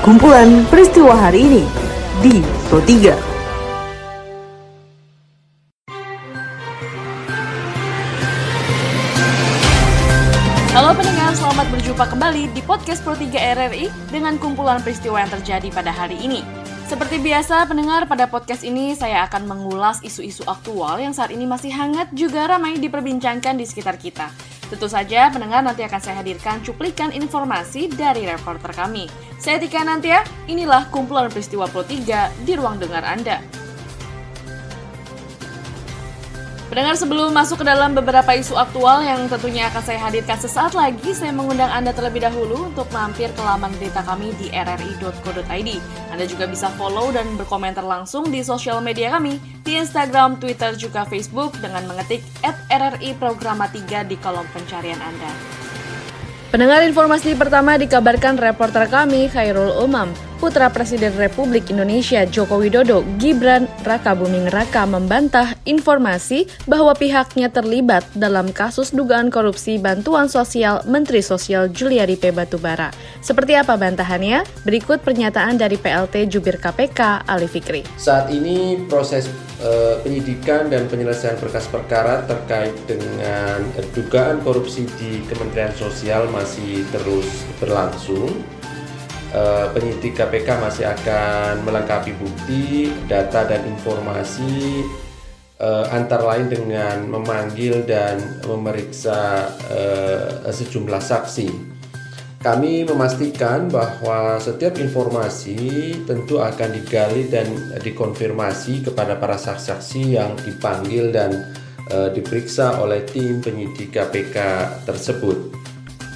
kumpulan peristiwa hari ini di Pro 3. Halo pendengar, selamat berjumpa kembali di podcast Pro 3 RRI dengan kumpulan peristiwa yang terjadi pada hari ini. Seperti biasa, pendengar pada podcast ini saya akan mengulas isu-isu aktual yang saat ini masih hangat juga ramai diperbincangkan di sekitar kita. Tentu saja pendengar nanti akan saya hadirkan cuplikan informasi dari reporter kami. Saya Tika Nantia, inilah kumpulan peristiwa Pro 3 di ruang dengar Anda. Pendengar sebelum masuk ke dalam beberapa isu aktual yang tentunya akan saya hadirkan sesaat lagi, saya mengundang Anda terlebih dahulu untuk mampir ke laman berita kami di rri.co.id. Anda juga bisa follow dan berkomentar langsung di sosial media kami, di Instagram, Twitter, juga Facebook dengan mengetik at RRI Programa 3 di kolom pencarian Anda. Pendengar informasi pertama dikabarkan reporter kami Khairul Umam, putra Presiden Republik Indonesia Joko Widodo, Gibran Raka Buming Raka membantah informasi bahwa pihaknya terlibat dalam kasus dugaan korupsi bantuan sosial Menteri Sosial Juliari P. Batubara. Seperti apa bantahannya? Berikut pernyataan dari PLT Jubir KPK Ali Fikri. Saat ini proses uh, penyidikan dan penyelesaian berkas perkara terkait dengan dugaan korupsi di Kementerian Sosial masih terus berlangsung. Uh, penyidik KPK masih akan melengkapi bukti, data dan informasi uh, antara lain dengan memanggil dan memeriksa uh, sejumlah saksi. Kami memastikan bahwa setiap informasi tentu akan digali dan dikonfirmasi kepada para saksi-saksi yang dipanggil dan diperiksa oleh tim penyidik KPK tersebut.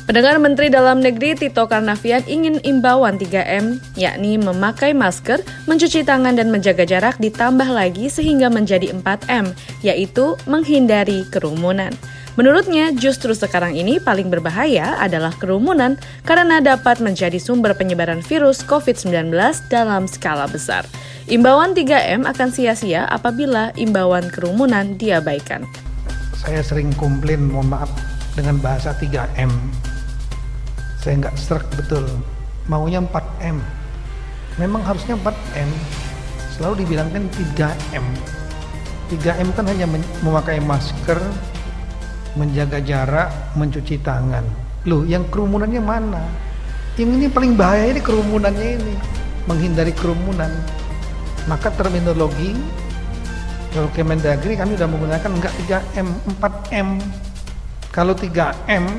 Pendengar Menteri Dalam Negeri Tito Karnavian ingin imbauan 3M, yakni memakai masker, mencuci tangan dan menjaga jarak ditambah lagi sehingga menjadi 4M, yaitu menghindari kerumunan. Menurutnya, justru sekarang ini paling berbahaya adalah kerumunan karena dapat menjadi sumber penyebaran virus COVID-19 dalam skala besar. Imbauan 3M akan sia-sia apabila imbauan kerumunan diabaikan. Saya sering komplain, mohon maaf, dengan bahasa 3M. Saya nggak serak betul, maunya 4M. Memang harusnya 4M, selalu dibilangkan 3M. 3M kan hanya memakai masker, menjaga jarak, mencuci tangan. Loh, yang kerumunannya mana? Yang ini paling bahaya ini kerumunannya ini, menghindari kerumunan. Maka terminologi kalau Kemendagri kami sudah menggunakan enggak 3M, 4M. Kalau 3M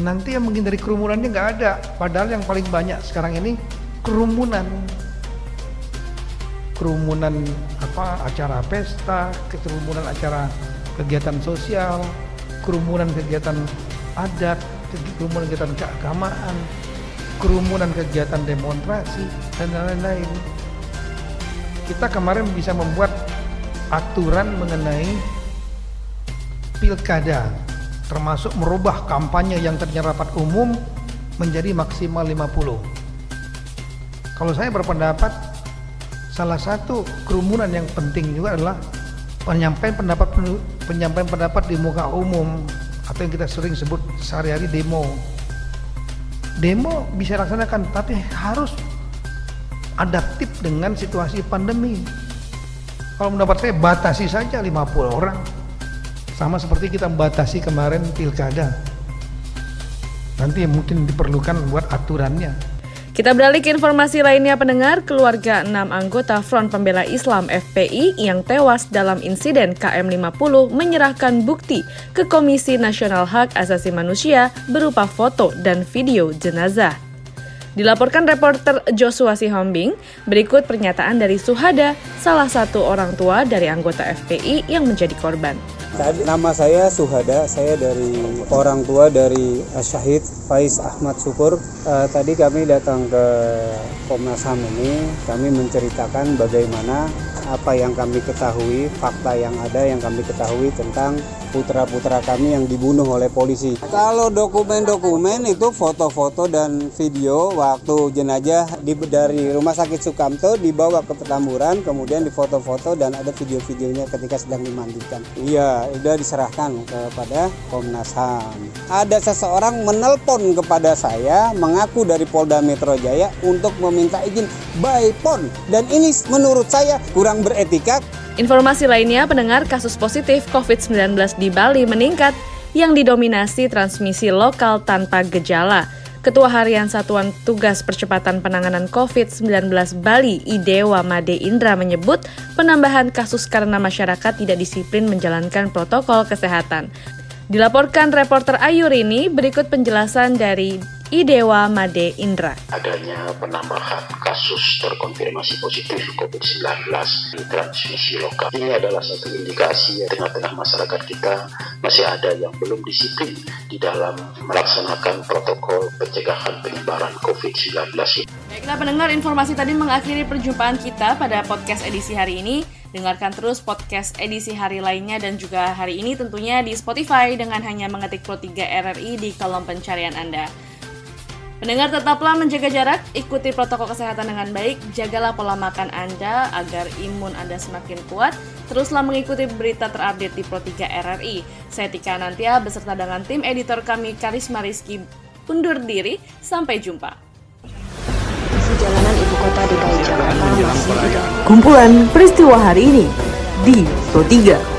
nanti yang menghindari kerumunannya enggak ada. Padahal yang paling banyak sekarang ini kerumunan. Kerumunan apa acara pesta, kerumunan acara kegiatan sosial, kerumunan kegiatan adat, kerumunan kegiatan keagamaan, kerumunan kegiatan demonstrasi, dan lain-lain. Kita kemarin bisa membuat aturan mengenai pilkada, termasuk merubah kampanye yang tadinya rapat umum menjadi maksimal 50. Kalau saya berpendapat, salah satu kerumunan yang penting juga adalah penyampaian pendapat penyampaian pendapat di muka umum atau yang kita sering sebut sehari-hari demo. Demo bisa laksanakan tapi harus adaptif dengan situasi pandemi. Kalau mendapat saya batasi saja 50 orang. Sama seperti kita membatasi kemarin pilkada. Nanti mungkin diperlukan buat aturannya. Kita beralih ke informasi lainnya pendengar, keluarga 6 anggota Front Pembela Islam FPI yang tewas dalam insiden KM50 menyerahkan bukti ke Komisi Nasional Hak Asasi Manusia berupa foto dan video jenazah. Dilaporkan reporter Joshua Sihombing, berikut pernyataan dari Suhada, salah satu orang tua dari anggota FPI yang menjadi korban. Tadi nama saya Suhada, saya dari orang tua dari Syahid Faiz Ahmad Syukur. Uh, tadi kami datang ke Komnas HAM ini, kami menceritakan bagaimana apa yang kami ketahui, fakta yang ada yang kami ketahui tentang putra-putra kami yang dibunuh oleh polisi. Kalau dokumen-dokumen itu foto-foto dan video waktu jenazah di, dari Rumah Sakit Sukamto dibawa ke Petamburan, kemudian difoto-foto dan ada video-videonya ketika sedang dimandikan. Iya, sudah diserahkan kepada Komnas HAM. Ada seseorang menelpon kepada saya mengaku dari Polda Metro Jaya untuk meminta izin by phone dan ini menurut saya kurang beretika Informasi lainnya, pendengar kasus positif COVID-19 di Bali meningkat yang didominasi transmisi lokal tanpa gejala. Ketua Harian Satuan Tugas Percepatan Penanganan COVID-19 Bali, Idewa Made Indra menyebut penambahan kasus karena masyarakat tidak disiplin menjalankan protokol kesehatan. Dilaporkan reporter Ayurini, berikut penjelasan dari Idewa Made Indra. Adanya penambahan kasus terkonfirmasi positif COVID-19 di transmisi lokal. Ini adalah satu indikasi ya tengah-tengah masyarakat kita masih ada yang belum disiplin di dalam melaksanakan protokol pencegahan penyebaran COVID-19. Baiklah pendengar, informasi tadi mengakhiri perjumpaan kita pada podcast edisi hari ini. Dengarkan terus podcast edisi hari lainnya dan juga hari ini tentunya di Spotify dengan hanya mengetik Pro 3 RRI di kolom pencarian Anda. Pendengar tetaplah menjaga jarak, ikuti protokol kesehatan dengan baik, jagalah pola makan Anda agar imun Anda semakin kuat. Teruslah mengikuti berita terupdate di Pro 3 RRI. Saya Tika Nantia beserta dengan tim editor kami Karisma Rizky undur diri. Sampai jumpa. Jalanan ibu kota DKI Jakarta masih Kumpulan peristiwa hari ini di Pro 3.